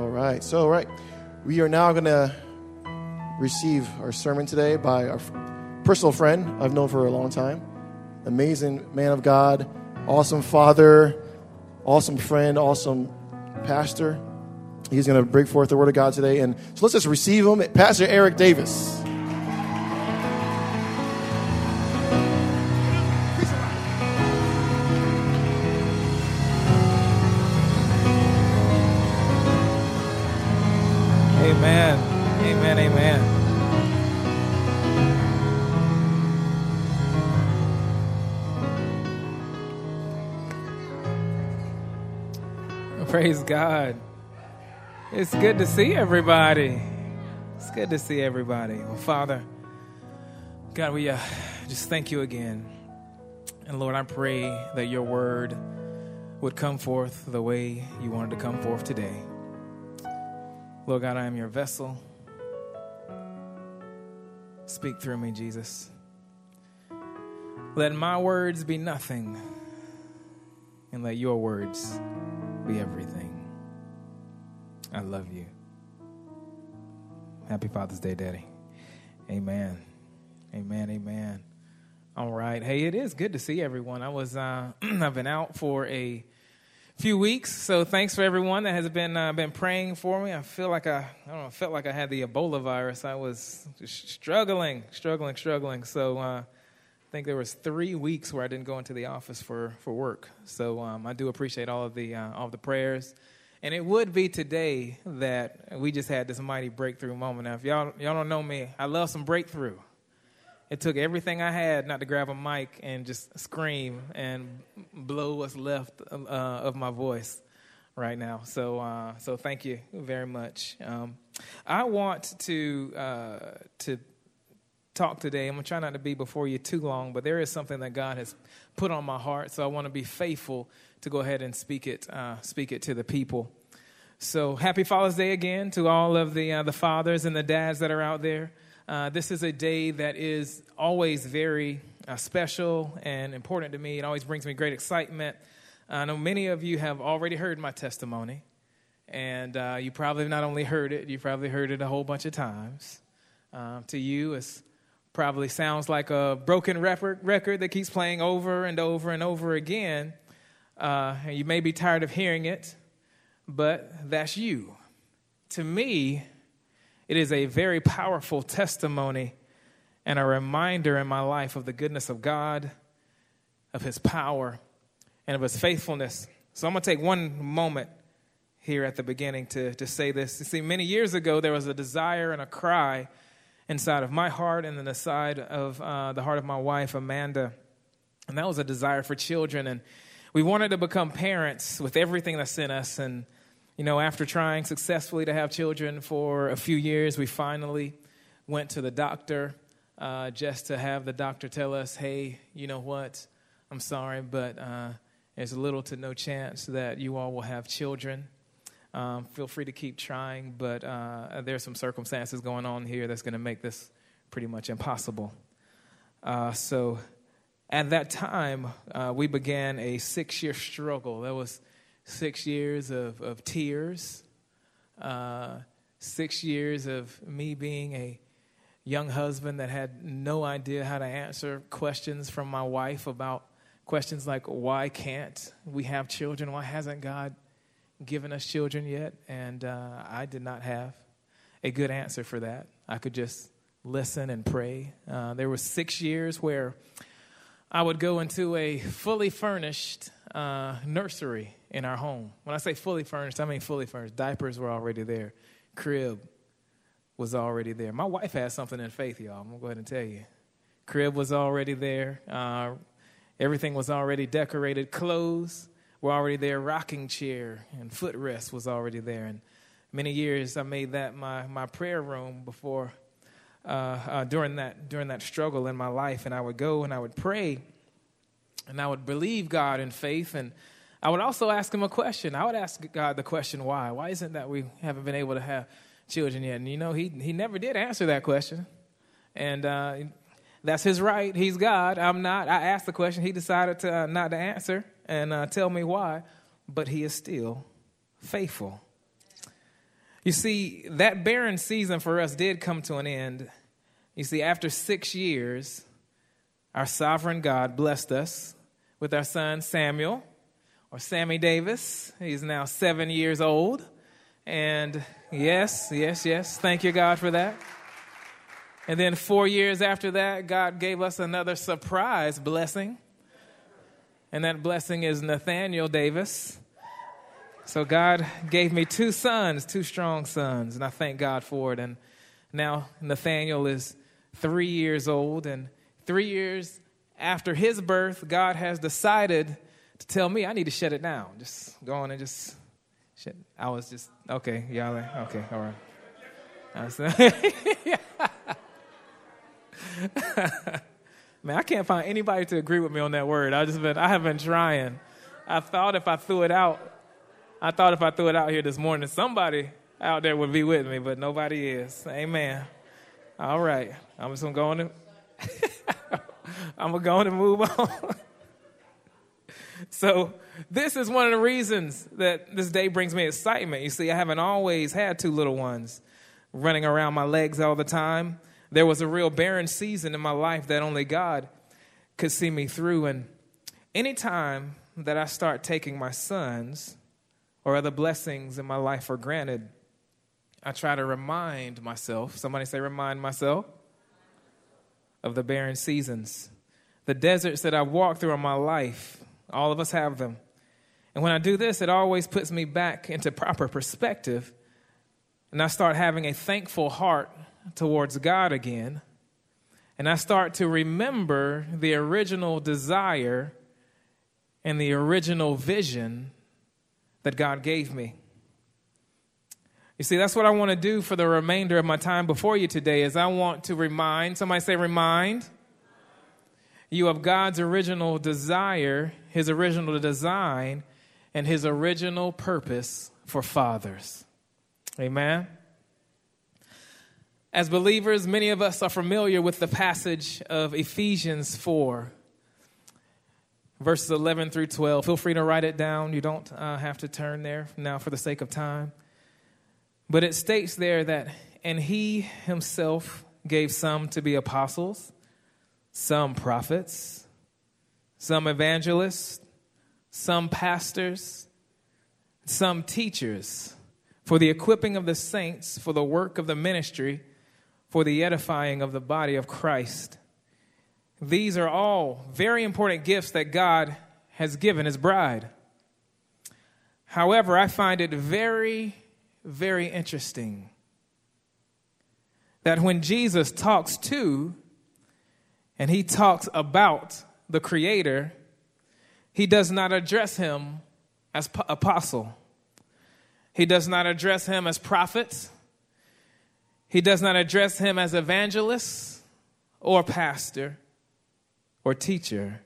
All right. So, right. We are now going to receive our sermon today by our personal friend I've known for a long time. Amazing man of God, awesome father, awesome friend, awesome pastor. He's going to bring forth the word of God today. And so let's just receive him. Pastor Eric Davis. God. It's good to see everybody. It's good to see everybody. Well, Father, God, we uh, just thank you again. And Lord, I pray that your word would come forth the way you wanted to come forth today. Lord God, I am your vessel. Speak through me, Jesus. Let my words be nothing, and let your words be everything. I love you. Happy Father's Day, Daddy. Amen. Amen. Amen. All right. Hey, it is good to see everyone. I was uh, I've been out for a few weeks, so thanks for everyone that has been uh, been praying for me. I feel like I I don't know, felt like I had the Ebola virus. I was struggling, struggling, struggling. So uh, I think there was three weeks where I didn't go into the office for for work. So um, I do appreciate all of the uh, all of the prayers. And it would be today that we just had this mighty breakthrough moment. Now, if y'all y'all don't know me, I love some breakthrough. It took everything I had not to grab a mic and just scream and blow what's left uh, of my voice right now. So, uh, so thank you very much. Um, I want to uh, to talk today. I'm gonna try not to be before you too long, but there is something that God has put on my heart, so I want to be faithful to go ahead and speak it, uh, speak it to the people. So happy Father's Day again to all of the uh, the fathers and the dads that are out there. Uh, this is a day that is always very uh, special and important to me. It always brings me great excitement. I know many of you have already heard my testimony, and uh, you probably not only heard it, you probably heard it a whole bunch of times. Um, to you, it probably sounds like a broken record that keeps playing over and over and over again. Uh, you may be tired of hearing it, but that's you. To me, it is a very powerful testimony and a reminder in my life of the goodness of God, of His power, and of His faithfulness. So I'm going to take one moment here at the beginning to, to say this. You see, many years ago, there was a desire and a cry inside of my heart and then the side of uh, the heart of my wife, Amanda. And that was a desire for children. And we wanted to become parents with everything that's in us. And, you know, after trying successfully to have children for a few years, we finally went to the doctor uh, just to have the doctor tell us, hey, you know what? I'm sorry, but uh, there's little to no chance that you all will have children. Um, feel free to keep trying, but uh, there's some circumstances going on here that's going to make this pretty much impossible. Uh, so at that time, uh, we began a six year struggle. That was six years of, of tears, uh, six years of me being a young husband that had no idea how to answer questions from my wife about questions like why can't we have children? Why hasn't God given us children yet? And uh, I did not have a good answer for that. I could just listen and pray. Uh, there were six years where I would go into a fully furnished uh, nursery in our home. When I say fully furnished, I mean fully furnished. Diapers were already there, crib was already there. My wife had something in faith, y'all. I'm going to go ahead and tell you. Crib was already there, uh, everything was already decorated, clothes were already there, rocking chair and footrest was already there. And many years I made that my, my prayer room before uh, uh, during that during that struggle in my life, and I would go and I would pray, and I would believe God in faith, and I would also ask Him a question. I would ask God the question, "Why? Why isn't that we haven't been able to have children yet?" And you know, He He never did answer that question, and uh, that's His right. He's God. I'm not. I asked the question. He decided to uh, not to answer and uh, tell me why, but He is still faithful. You see, that barren season for us did come to an end. You see, after six years, our sovereign God blessed us with our son Samuel, or Sammy Davis. He's now seven years old. And yes, yes, yes, thank you, God, for that. And then four years after that, God gave us another surprise blessing. And that blessing is Nathaniel Davis. So God gave me two sons, two strong sons, and I thank God for it. And now Nathaniel is three years old, and three years after his birth, God has decided to tell me I need to shut it down. Just go on and just shut. I was just okay, y'all. Okay, all right. I was, Man, I can't find anybody to agree with me on that word. I just been I have been trying. I thought if I threw it out, I thought if I threw it out here this morning, somebody out there would be with me, but nobody is. Amen. All right. I'm just gonna go on and I'm gonna go on and move on. so this is one of the reasons that this day brings me excitement. You see, I haven't always had two little ones running around my legs all the time. There was a real barren season in my life that only God could see me through. And anytime that I start taking my sons or other blessings in my life for granted, I try to remind myself, somebody say, remind myself, of the barren seasons, the deserts that I've walked through in my life. All of us have them. And when I do this, it always puts me back into proper perspective. And I start having a thankful heart towards God again. And I start to remember the original desire and the original vision that God gave me. You see, that's what I want to do for the remainder of my time before you today is I want to remind, somebody say remind you of God's original desire, his original design, and his original purpose for fathers. Amen. As believers, many of us are familiar with the passage of Ephesians 4, verses 11 through 12. Feel free to write it down. You don't uh, have to turn there now for the sake of time. But it states there that, and he himself gave some to be apostles, some prophets, some evangelists, some pastors, some teachers, for the equipping of the saints, for the work of the ministry for the edifying of the body of Christ. These are all very important gifts that God has given his bride. However, I find it very, very interesting that when Jesus talks to and he talks about the Creator, he does not address him as apostle. He does not address him as prophet. He does not address him as evangelist or pastor or teacher.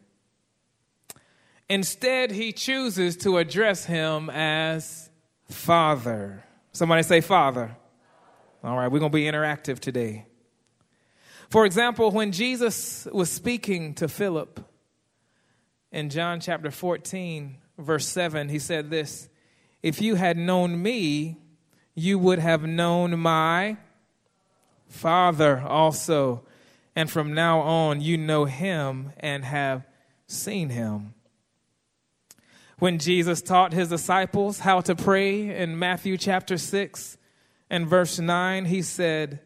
Instead, he chooses to address him as Father. Somebody say, Father. All right, we're going to be interactive today. For example, when Jesus was speaking to Philip in John chapter 14, verse 7, he said this If you had known me, you would have known my Father also. And from now on, you know him and have seen him. When Jesus taught his disciples how to pray in Matthew chapter 6 and verse 9, he said,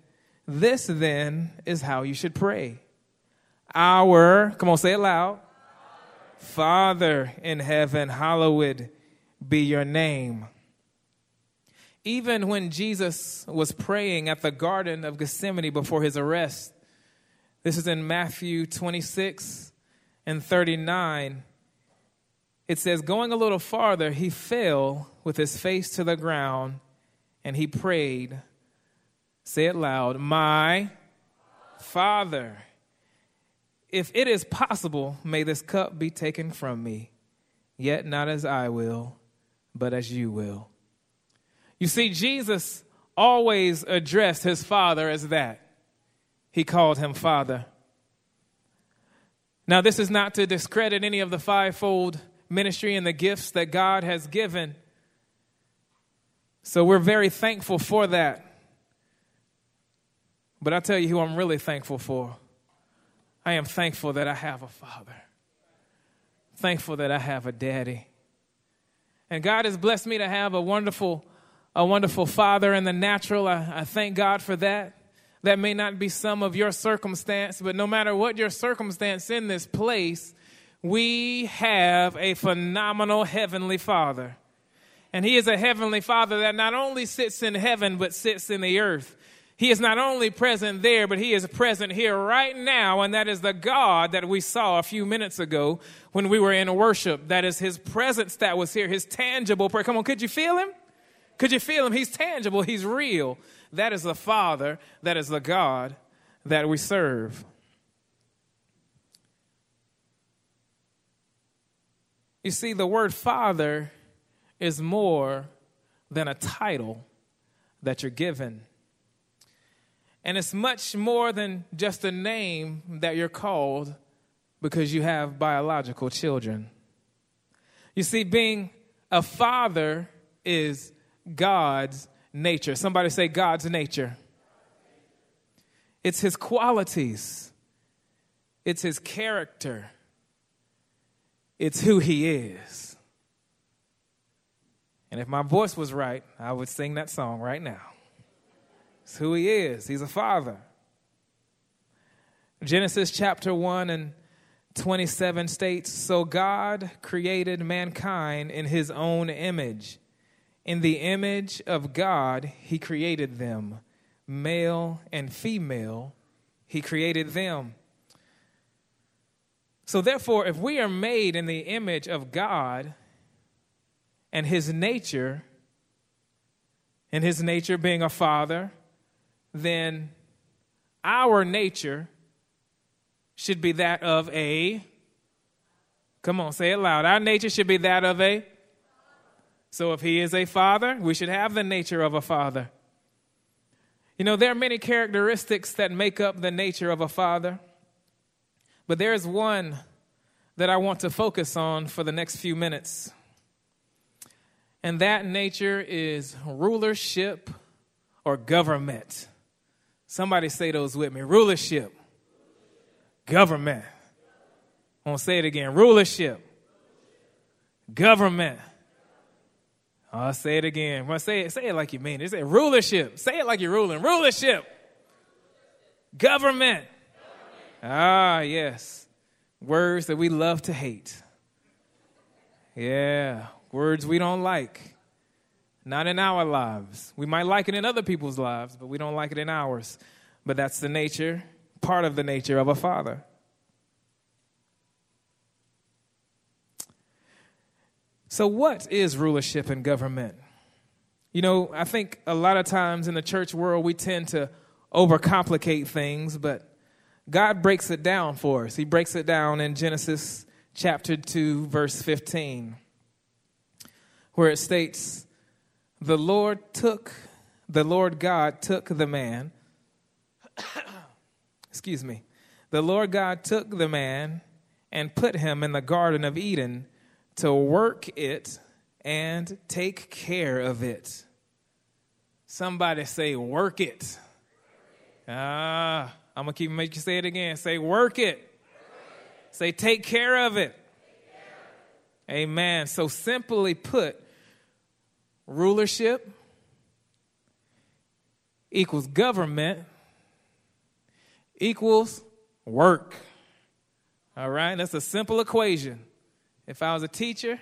This then is how you should pray. Our, come on, say it loud. Father in heaven, hallowed be your name. Even when Jesus was praying at the Garden of Gethsemane before his arrest, this is in Matthew 26 and 39. It says, Going a little farther, he fell with his face to the ground and he prayed. Say it loud, My Father, if it is possible, may this cup be taken from me, yet not as I will, but as you will. You see, Jesus always addressed his father as that. He called him father. Now, this is not to discredit any of the fivefold ministry and the gifts that God has given. So we're very thankful for that. But I tell you who I'm really thankful for. I am thankful that I have a father. Thankful that I have a daddy. And God has blessed me to have a wonderful, a wonderful father in the natural. I, I thank God for that. That may not be some of your circumstance, but no matter what your circumstance in this place, we have a phenomenal heavenly father. And he is a heavenly father that not only sits in heaven, but sits in the earth. He is not only present there, but He is present here right now, and that is the God that we saw a few minutes ago when we were in worship. That is His presence that was here, His tangible prayer. Come on, could you feel Him? Could you feel Him? He's tangible, He's real. That is the Father, that is the God that we serve. You see, the word Father is more than a title that you're given. And it's much more than just a name that you're called because you have biological children. You see, being a father is God's nature. Somebody say God's nature. It's his qualities, it's his character, it's who he is. And if my voice was right, I would sing that song right now. It's who he is. He's a father. Genesis chapter 1 and 27 states So God created mankind in his own image. In the image of God, he created them. Male and female, he created them. So, therefore, if we are made in the image of God and his nature, and his nature being a father, then our nature should be that of a. Come on, say it loud. Our nature should be that of a. So if he is a father, we should have the nature of a father. You know, there are many characteristics that make up the nature of a father, but there is one that I want to focus on for the next few minutes. And that nature is rulership or government. Somebody say those with me rulership, government. I want to say it again rulership, government. I'll say it again. Well, say it, say it like you mean it. Say rulership. Say it like you're ruling. Rulership. Government. government. Ah, yes. Words that we love to hate. Yeah. Words we don't like. Not in our lives. We might like it in other people's lives, but we don't like it in ours. But that's the nature, part of the nature of a father. So, what is rulership and government? You know, I think a lot of times in the church world we tend to overcomplicate things, but God breaks it down for us. He breaks it down in Genesis chapter 2, verse 15, where it states, the Lord took, the Lord God took the man, excuse me, the Lord God took the man and put him in the Garden of Eden to work it and take care of it. Somebody say, work it. Ah, I'm going to keep make you say it again. Say, work it. Say, take care of it. Amen. So, simply put, rulership equals government equals work. All right, that's a simple equation. If I was a teacher,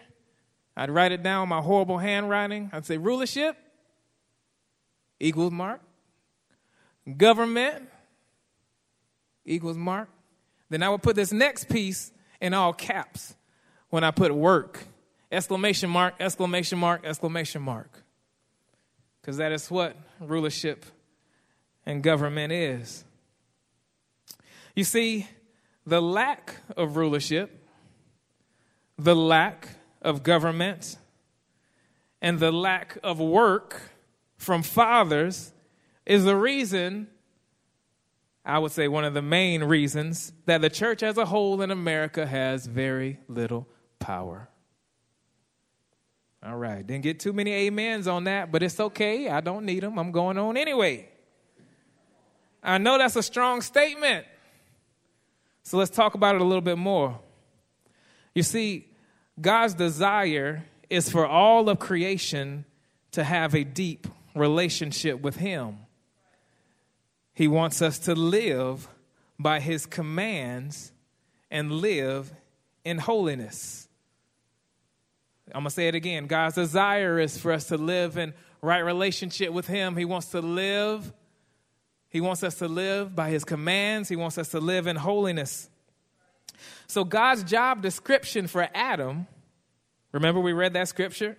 I'd write it down in my horrible handwriting. I'd say rulership equals mark, government equals mark. Then I would put this next piece in all caps when I put work Exclamation mark, exclamation mark, exclamation mark. Because that is what rulership and government is. You see, the lack of rulership, the lack of government, and the lack of work from fathers is the reason, I would say one of the main reasons, that the church as a whole in America has very little power. All right. Didn't get too many amens on that, but it's okay. I don't need them. I'm going on anyway. I know that's a strong statement. So let's talk about it a little bit more. You see, God's desire is for all of creation to have a deep relationship with Him. He wants us to live by His commands and live in holiness. I'm going to say it again. God's desire is for us to live in right relationship with Him. He wants to live. He wants us to live by His commands. He wants us to live in holiness. So, God's job description for Adam, remember we read that scripture?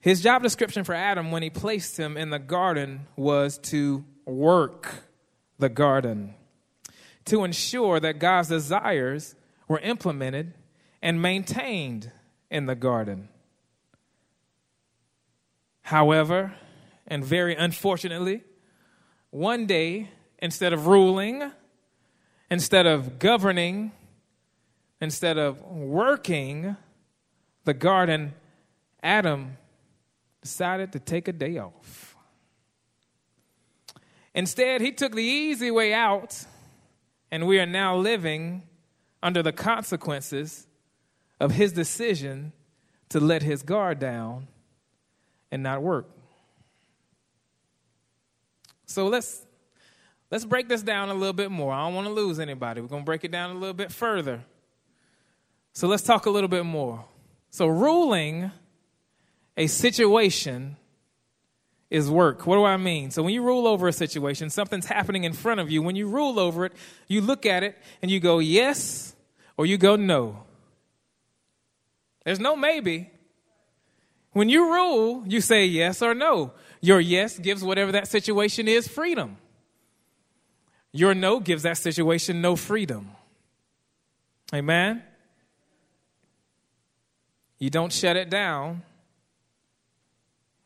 His job description for Adam when he placed him in the garden was to work the garden, to ensure that God's desires were implemented and maintained in the garden. However, and very unfortunately, one day, instead of ruling, instead of governing, instead of working the garden, Adam decided to take a day off. Instead, he took the easy way out, and we are now living under the consequences of his decision to let his guard down and not work. So let's let's break this down a little bit more. I don't want to lose anybody. We're going to break it down a little bit further. So let's talk a little bit more. So ruling a situation is work. What do I mean? So when you rule over a situation, something's happening in front of you. When you rule over it, you look at it and you go yes or you go no. There's no maybe. When you rule, you say yes or no. Your yes gives whatever that situation is freedom. Your no gives that situation no freedom. Amen? You don't shut it down,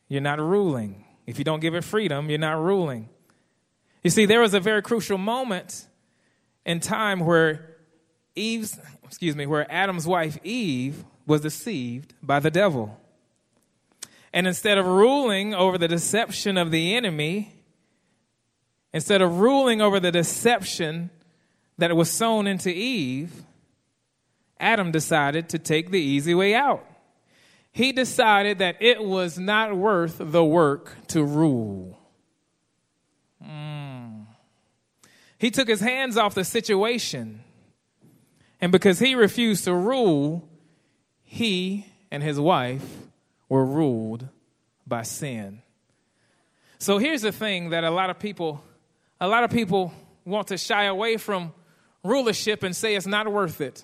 you're not ruling. If you don't give it freedom, you're not ruling. You see, there was a very crucial moment in time where Eve's, excuse me, where Adam's wife Eve was deceived by the devil. And instead of ruling over the deception of the enemy, instead of ruling over the deception that was sown into Eve, Adam decided to take the easy way out he decided that it was not worth the work to rule. Mm. He took his hands off the situation. And because he refused to rule, he and his wife were ruled by sin. So here's the thing that a lot of people a lot of people want to shy away from rulership and say it's not worth it.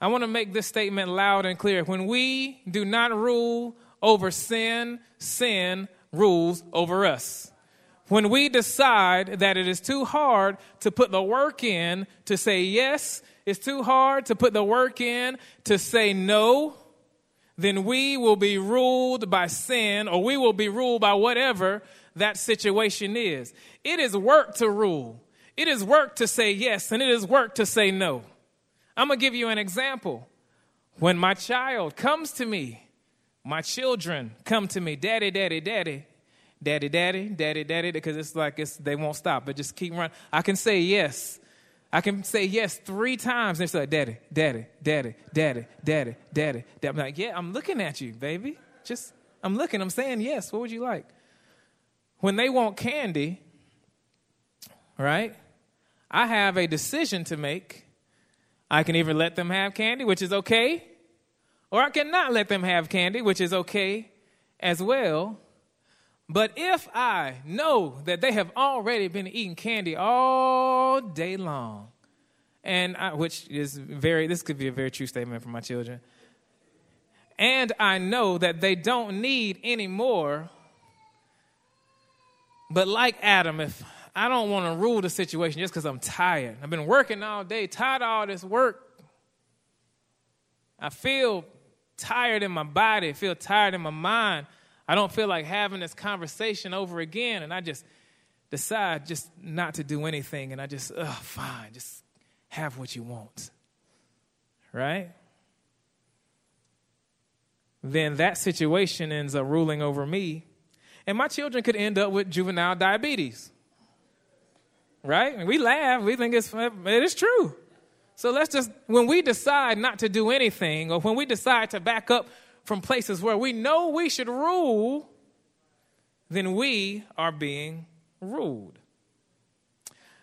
I want to make this statement loud and clear. When we do not rule over sin, sin rules over us. When we decide that it is too hard to put the work in to say yes, it's too hard to put the work in to say no, then we will be ruled by sin or we will be ruled by whatever that situation is. It is work to rule. It is work to say yes and it is work to say no. I'm going to give you an example. When my child comes to me, my children come to me, daddy, daddy, daddy, daddy, daddy, daddy, daddy, because it's like it's, they won't stop, but just keep running. I can say yes. I can say yes three times. They're like, daddy, daddy, daddy, daddy, daddy, daddy. I'm like, yeah, I'm looking at you, baby. Just, I'm looking, I'm saying yes. What would you like? When they want candy, right? I have a decision to make I can either let them have candy, which is okay, or I cannot let them have candy, which is okay as well. But if I know that they have already been eating candy all day long, and I, which is very, this could be a very true statement for my children, and I know that they don't need any more, but like Adam, if I don't want to rule the situation just because I'm tired. I've been working all day, tired of all this work. I feel tired in my body, I feel tired in my mind. I don't feel like having this conversation over again, and I just decide just not to do anything, and I just, ugh, fine, just have what you want. Right? then that situation ends up ruling over me. And my children could end up with juvenile diabetes. Right? And we laugh, we think it's, it is true. So let's just, when we decide not to do anything, or when we decide to back up from places where we know we should rule, then we are being ruled.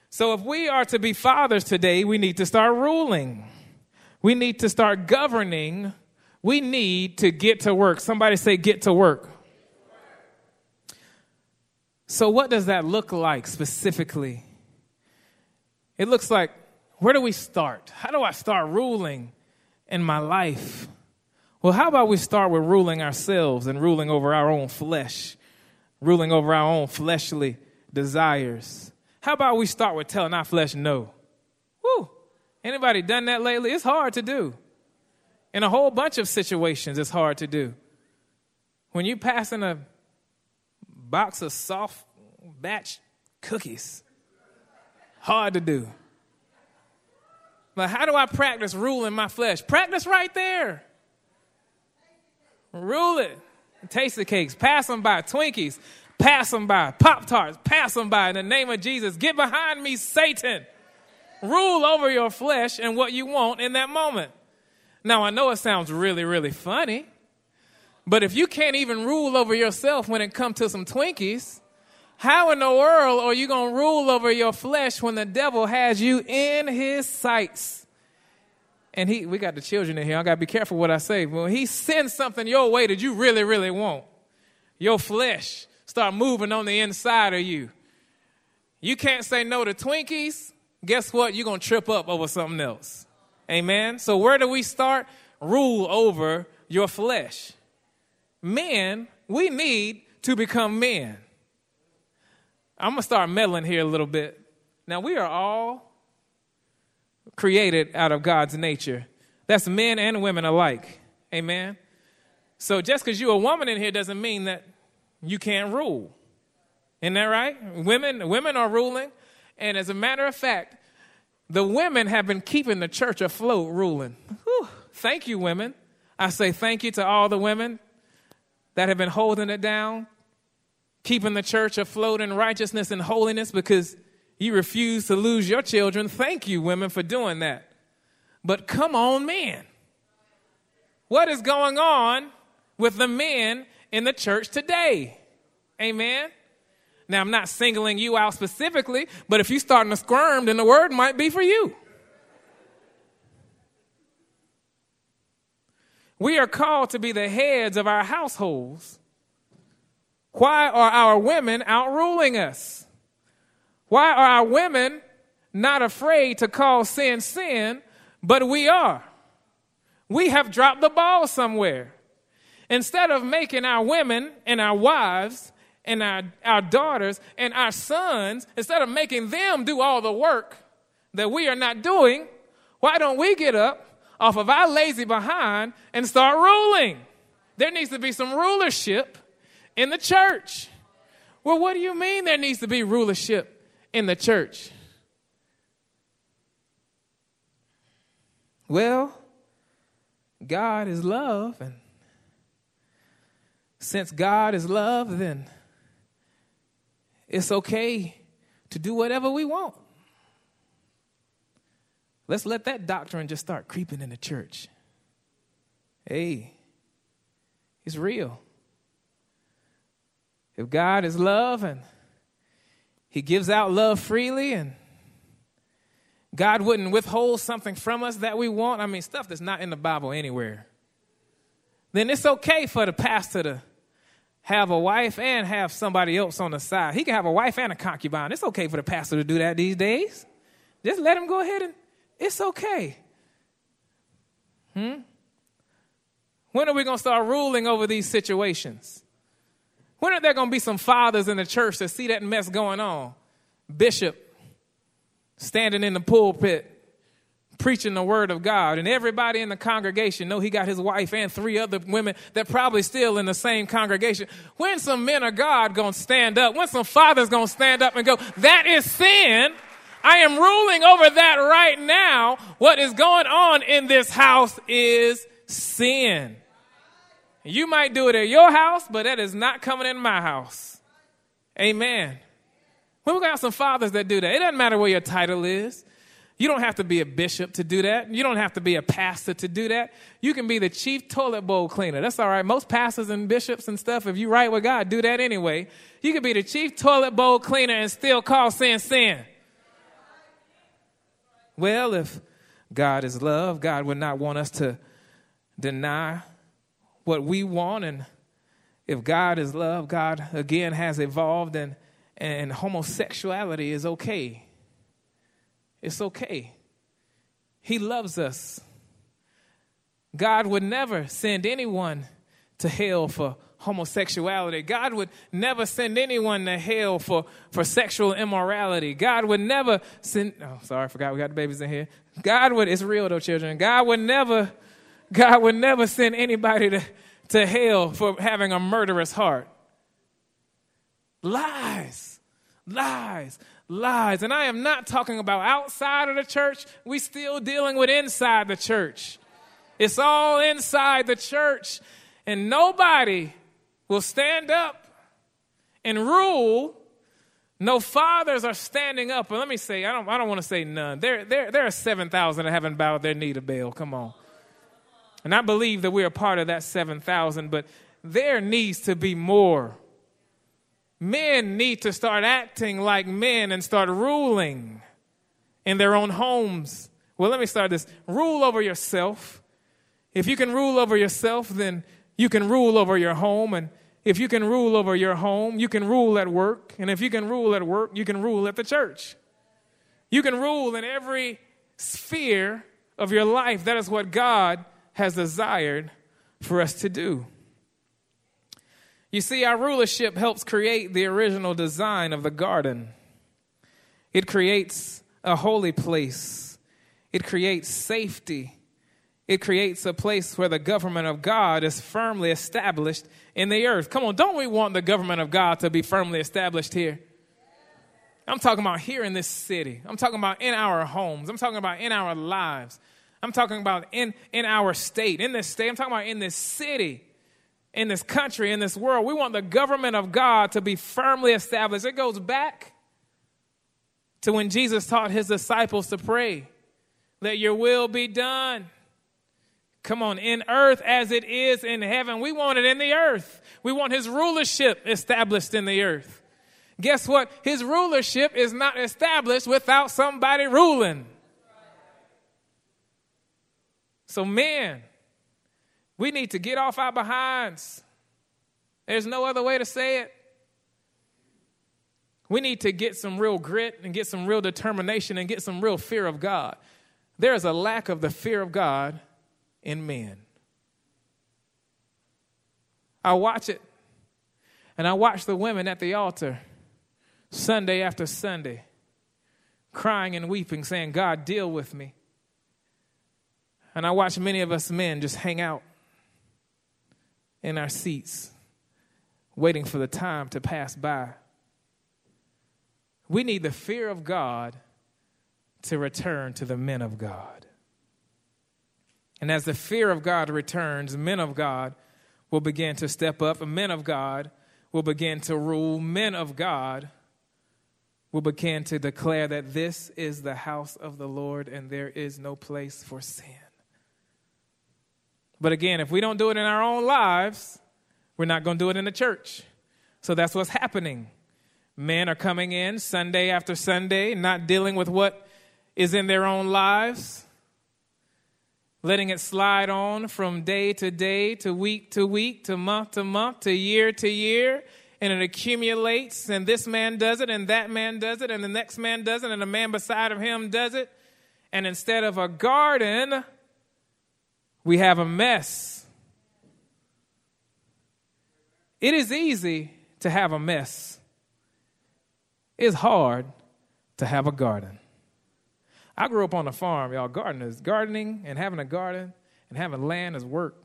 So if we are to be fathers today, we need to start ruling. We need to start governing. We need to get to work. Somebody say, get to work. So, what does that look like specifically? It looks like where do we start? How do I start ruling in my life? Well, how about we start with ruling ourselves and ruling over our own flesh, ruling over our own fleshly desires? How about we start with telling our flesh no? Woo! Anybody done that lately? It's hard to do. In a whole bunch of situations, it's hard to do. When you passing a box of soft batch cookies, hard to do. But how do I practice ruling my flesh? Practice right there. Rule it. Tastykakes. Pass them by. Twinkies. Pass them by. Pop Tarts. Pass them by. In the name of Jesus. Get behind me, Satan. Rule over your flesh and what you want in that moment. Now, I know it sounds really, really funny, but if you can't even rule over yourself when it comes to some Twinkies, how in the world are you going to rule over your flesh when the devil has you in his sights? And he, we got the children in here. I got to be careful what I say. When he sends something your way that you really, really want, your flesh start moving on the inside of you. You can't say no to Twinkies. Guess what? You're going to trip up over something else. Amen. So where do we start? Rule over your flesh. Men, we need to become men. I'm going to start meddling here a little bit. Now, we are all created out of God's nature. That's men and women alike. Amen. So just because you're a woman in here doesn't mean that you can't rule. Isn't that right? Women, women are ruling. And as a matter of fact, the women have been keeping the church afloat ruling. Whew. Thank you, women. I say thank you to all the women that have been holding it down, keeping the church afloat in righteousness and holiness because you refuse to lose your children. Thank you, women, for doing that. But come on, men. What is going on with the men in the church today? Amen. Now, I'm not singling you out specifically, but if you're starting to squirm, then the word might be for you. We are called to be the heads of our households why are our women outruling us? Why are our women not afraid to call sin sin, but we are? We have dropped the ball somewhere. Instead of making our women and our wives and our, our daughters and our sons, instead of making them do all the work that we are not doing, why don't we get up off of our lazy behind and start ruling? There needs to be some rulership in the church. Well, what do you mean there needs to be rulership in the church? Well, God is love, and since God is love, then it's okay to do whatever we want. Let's let that doctrine just start creeping in the church. Hey, it's real. If God is love and He gives out love freely and God wouldn't withhold something from us that we want, I mean, stuff that's not in the Bible anywhere, then it's okay for the pastor to have a wife and have somebody else on the side. He can have a wife and a concubine. It's okay for the pastor to do that these days. Just let him go ahead and it's okay. Hmm? When are we going to start ruling over these situations? When are there going to be some fathers in the church that see that mess going on? Bishop standing in the pulpit preaching the word of God, and everybody in the congregation know he got his wife and three other women that probably still in the same congregation. When some men of God gonna stand up? When some fathers gonna stand up and go, "That is sin." I am ruling over that right now. What is going on in this house is sin. You might do it at your house, but that is not coming in my house. Amen. We got some fathers that do that. It doesn't matter what your title is. You don't have to be a bishop to do that. You don't have to be a pastor to do that. You can be the chief toilet bowl cleaner. That's all right. Most pastors and bishops and stuff, if you right with God, do that anyway. You can be the chief toilet bowl cleaner and still call sin sin. Well, if God is love, God would not want us to deny what we want. And if God is love, God again has evolved and, and homosexuality is okay. It's okay. He loves us. God would never send anyone to hell for homosexuality. God would never send anyone to hell for, for sexual immorality. God would never send, oh, sorry, I forgot we got the babies in here. God would, it's real though, children. God would never, God would never send anybody to, to hell for having a murderous heart. Lies, lies lies. And I am not talking about outside of the church. We still dealing with inside the church. It's all inside the church. And nobody will stand up and rule. No fathers are standing up. Let me say, I don't, I don't want to say none. There, there, there are 7,000 that haven't bowed their knee to Baal. Come on. And I believe that we're a part of that 7,000, but there needs to be more Men need to start acting like men and start ruling in their own homes. Well, let me start this. Rule over yourself. If you can rule over yourself, then you can rule over your home. And if you can rule over your home, you can rule at work. And if you can rule at work, you can rule at the church. You can rule in every sphere of your life. That is what God has desired for us to do. You see, our rulership helps create the original design of the garden. It creates a holy place, it creates safety. It creates a place where the government of God is firmly established in the earth. Come on, don't we want the government of God to be firmly established here? I'm talking about here in this city. I'm talking about in our homes. I'm talking about in our lives. I'm talking about in, in our state, in this state. I'm talking about in this city in this country, in this world. We want the government of God to be firmly established. It goes back to when Jesus taught his disciples to pray, Let your will be done. Come on, in earth as it is in heaven. We want it in the earth. We want his rulership established in the earth. Guess what? His rulership is not established without somebody ruling. So, men, we need to get off our behinds. There's no other way to say it. We need to get some real grit and get some real determination and get some real fear of God. There is a lack of the fear of God in men. I watch it, and I watch the women at the altar Sunday after Sunday, crying and weeping, saying, God, deal with me. And I watch many of us men just hang out in our seats, waiting for the time to pass by. We need the fear of God to return to the men of God. And as the fear of God returns, men of God will begin to step up, men of God will begin to rule. Men of God will begin to declare that this is the house of the Lord and there is no place for sin. But again, if we don't do it in our own lives, we're not going to do it in the church. So that's what's happening. Men are coming in Sunday after Sunday, not dealing with what is in their own lives, letting it slide on from day to day, to week to week, to month to month, to year to year. And it accumulates, and this man does it, and that man does it, and the next man does it, and the man beside of him does it. And instead of a garden, we have a mess. It is easy to have a mess. It's hard to have a garden. I grew up on a farm, y'all. Gardeners, gardening and having a garden and having land is work.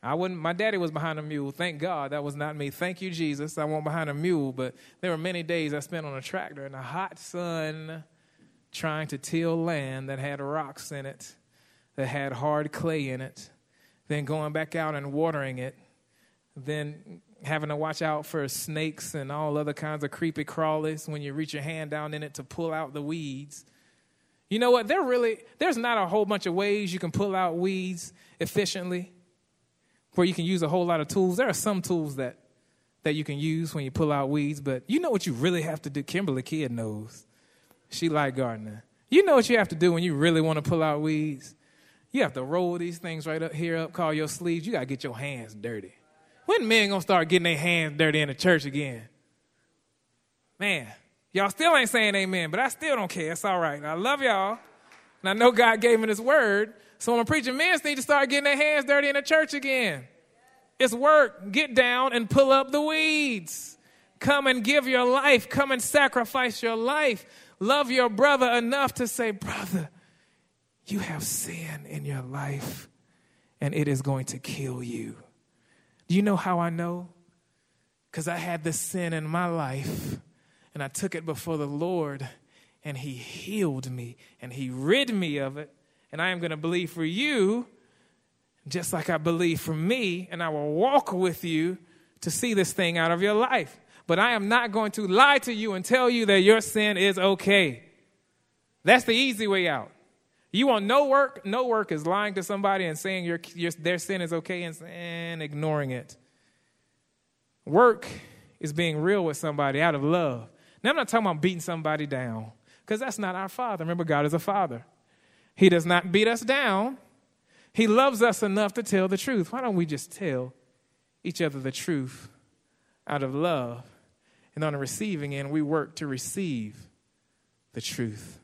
I wouldn't. My daddy was behind a mule. Thank God that was not me. Thank you, Jesus. I wasn't behind a mule, but there were many days I spent on a tractor in the hot sun, trying to till land that had rocks in it that had hard clay in it then going back out and watering it, then having to watch out for snakes and all other kinds of creepy crawlies when you reach your hand down in it to pull out the weeds. You know what? There really there's not a whole bunch of ways you can pull out weeds efficiently where you can use a whole lot of tools. There are some tools that that you can use when you pull out weeds, but you know what you really have to do. Kimberly Kidd knows. She like gardening. You know what you have to do when you really want to pull out weeds? You have to roll these things right up here up, call your sleeves. You got to get your hands dirty. When men going to start getting their hands dirty in the church again? Man, y'all still ain't saying amen, but I still don't care. It's all right. I love y'all. And I know God gave me this word. So when I'm preaching, men need to start getting their hands dirty in the church again. It's work. Get down and pull up the weeds. Come and give your life. Come and sacrifice your life. Love your brother enough to say, Brother, you have sin in your life and it is going to kill you. Do you know how I know? Because I had this sin in my life and I took it before the Lord and He healed me and He rid me of it. And I am going to believe for you just like I believe for me, and I will walk with you to see this thing out of your life. But I am not going to lie to you and tell you that your sin is okay. That's the easy way out. You want no work? No work is lying to somebody and saying your, your, their sin is okay and, and ignoring it. Work is being real with somebody out of love. Now, I'm not talking about beating somebody down because that's not our Father. Remember, God is a Father. He does not beat us down, He loves us enough to tell the truth. Why don't we just tell each other the truth out of love? And on the receiving end, we work to receive the truth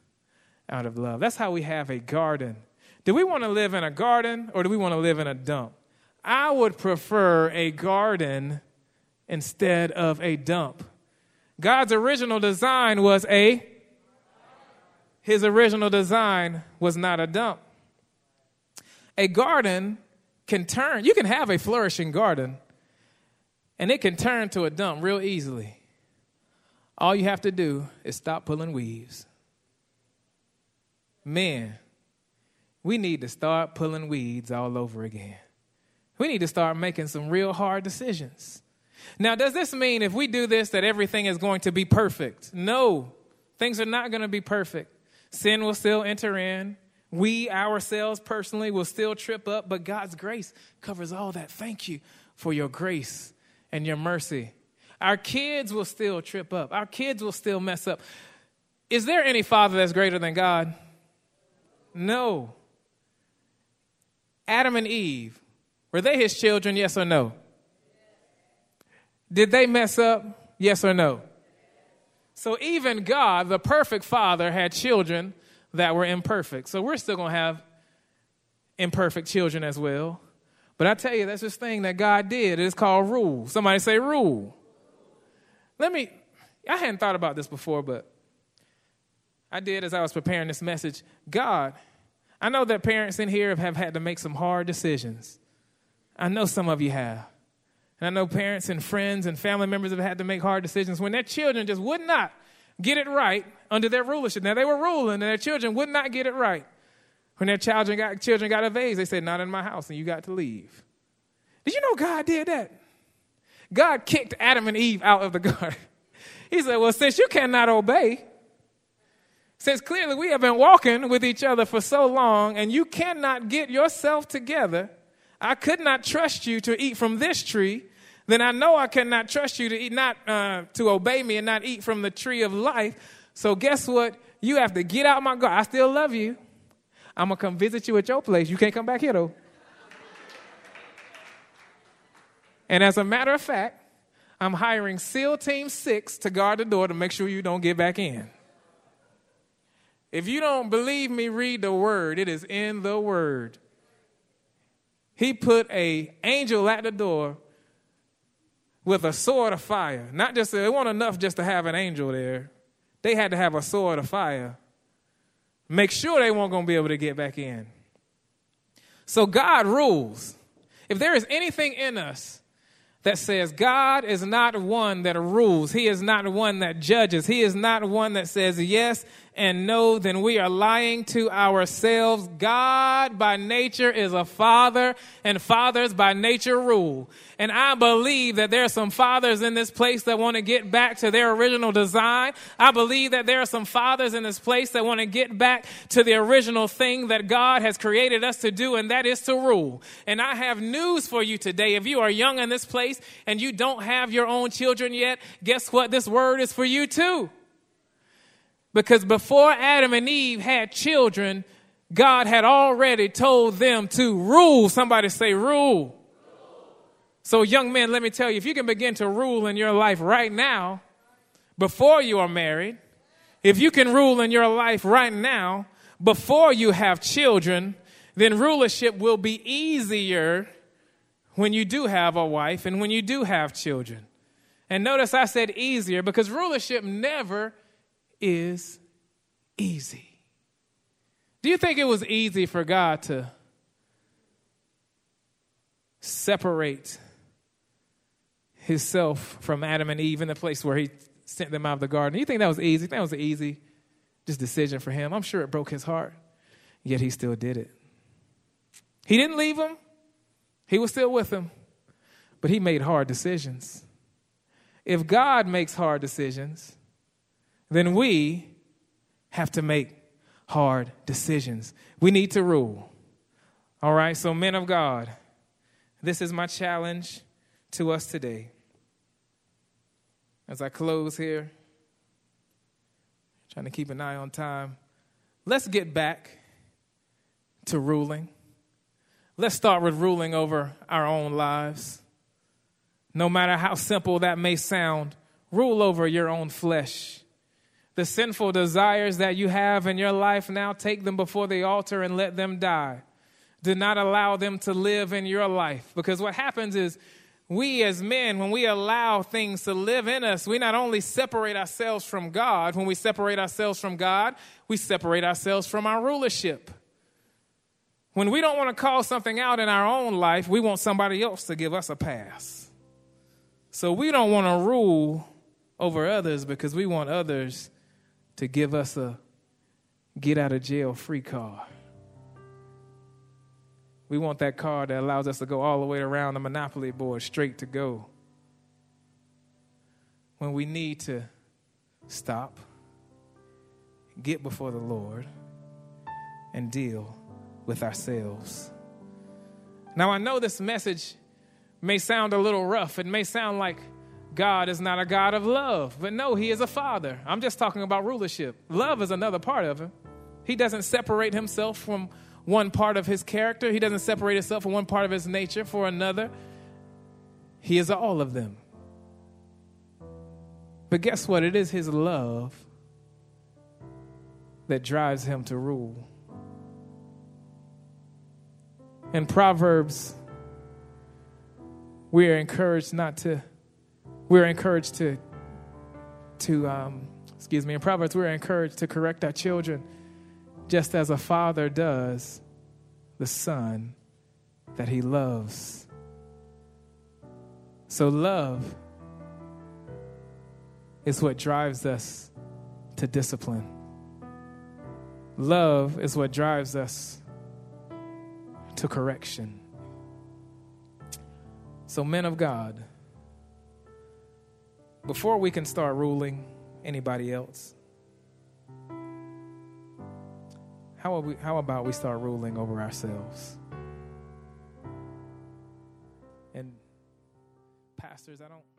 out of love. That's how we have a garden. Do we want to live in a garden or do we want to live in a dump? I would prefer a garden instead of a dump. God's original design was a his original design was not a dump. A garden can turn, you can have a flourishing garden, and it can turn to a dump real easily. All you have to do is stop pulling weeds men, we need to start pulling weeds all over again. We need to start making some real hard decisions. Now, does this mean if we do this that everything is going to be perfect? No, things are not going to be perfect. Sin will still enter in. We ourselves personally will still trip up, but God's grace covers all that. Thank you for your grace and your mercy. Our kids will still trip up, our kids will still mess up. Is there any father that's greater than God? No. Adam and Eve, were they his children, yes or no? Did they mess up, yes or no? So even God, the perfect father, had children that were imperfect. So we're still going to have imperfect children as well. But I tell you, that's this thing that God did. It's called rule. Somebody say rule. Let me, I hadn't thought about this before, but I did as I was preparing this message. God, I know that parents in here have had to make some hard decisions. I know some of you have. And I know parents and friends and family members have had to make hard decisions when their children just would not get it right under their rulership. Now, they were ruling, and their children would not get it right. When their children got, children got age, they said, Not in my house, and you got to leave. Did you know God did that? God kicked Adam and Eve out of the garden. He said, Well, since you cannot obey, since clearly we have been walking with each other for so long and you cannot get yourself together, I could not trust you to eat from this tree, then I know I cannot trust you to eat, not uh, to obey me and not eat from the tree of life. So guess what? You have to get out my garden. I still love you. I'm gonna come visit you at your place. You can't come back here though. And as a matter of fact, I'm hiring SEAL Team 6 to guard the door to make sure you don't get back in. If you don't believe me, read the word. It is in the word. He put a angel at the door with a sword of fire. Not just it wasn't enough just to have an angel there. They had to have a sword of fire. Make sure they weren't going to be able to get back in. So God rules. If there is anything in us that says God is not one that rules. He is not one that judges. He is not one that says yes and no, then we are lying to ourselves. God by nature is a father and fathers by nature rule. And I believe that there are some fathers in this place that want to get back to their original design. I believe that there are some fathers in this place that want to get back to the original thing that God has created us to do, and that is to rule. And I have news for you today. If you are young in this place and you don't have your own children yet, guess what? This word is for you too. Because before Adam and Eve had children, God had already told them to rule. Somebody say, rule. So, young men, let me tell you if you can begin to rule in your life right now, before you are married, if you can rule in your life right now, before you have children, then rulership will be easier when you do have a wife and when you do have children. And notice I said easier because rulership never is easy. Do you think it was easy for God to separate himself from Adam and Eve in the place where he sent them out of the garden. Do you think that was easy? That was an easy just decision for him. I'm sure it broke his heart, yet he still did it. He didn't leave him. He was still with him, but he made hard decisions. If God makes hard decisions, then we have to make hard decisions. We need to rule. All right, so men of God, this is my challenge to us today. As I close here, trying to keep an eye on time, let's get back to ruling. Let's start with ruling over our own lives. No matter how simple that may sound, rule over your own flesh. The sinful desires that you have in your life now, take them before the altar and let them die. Do not allow them to live in your life. Because what happens is we as men, when we allow things to live in us, we not only separate ourselves from God, when we separate ourselves from God, we separate ourselves from our rulership. When we don't want to call something out in our own life, we want somebody else to give us a pass. So we don't want to rule over others because we want others to give us a get out of jail free card. We want that car that allows us to go all the way around the Monopoly board straight to go. When we need to stop, get before the Lord, and deal with ourselves. Now, I know this message may sound a little rough. It may sound like God is not a God of love, but no, He is a Father. I'm just talking about rulership. Love is another part of Him. He doesn't separate Himself from one part of his character. He doesn't separate himself from one part of his nature for another. He is all of them. But guess what? It is his love that drives him to rule. In Proverbs, we are encouraged not to, we're encouraged to, to, um, excuse me, in Proverbs, we're encouraged to correct our children just as a father does the son that he loves. So, love is what drives us to discipline. Love is what drives us to correction. So, men of God, before we can start ruling anybody else, How, we, how about we start ruling over ourselves? And, pastors, I don't.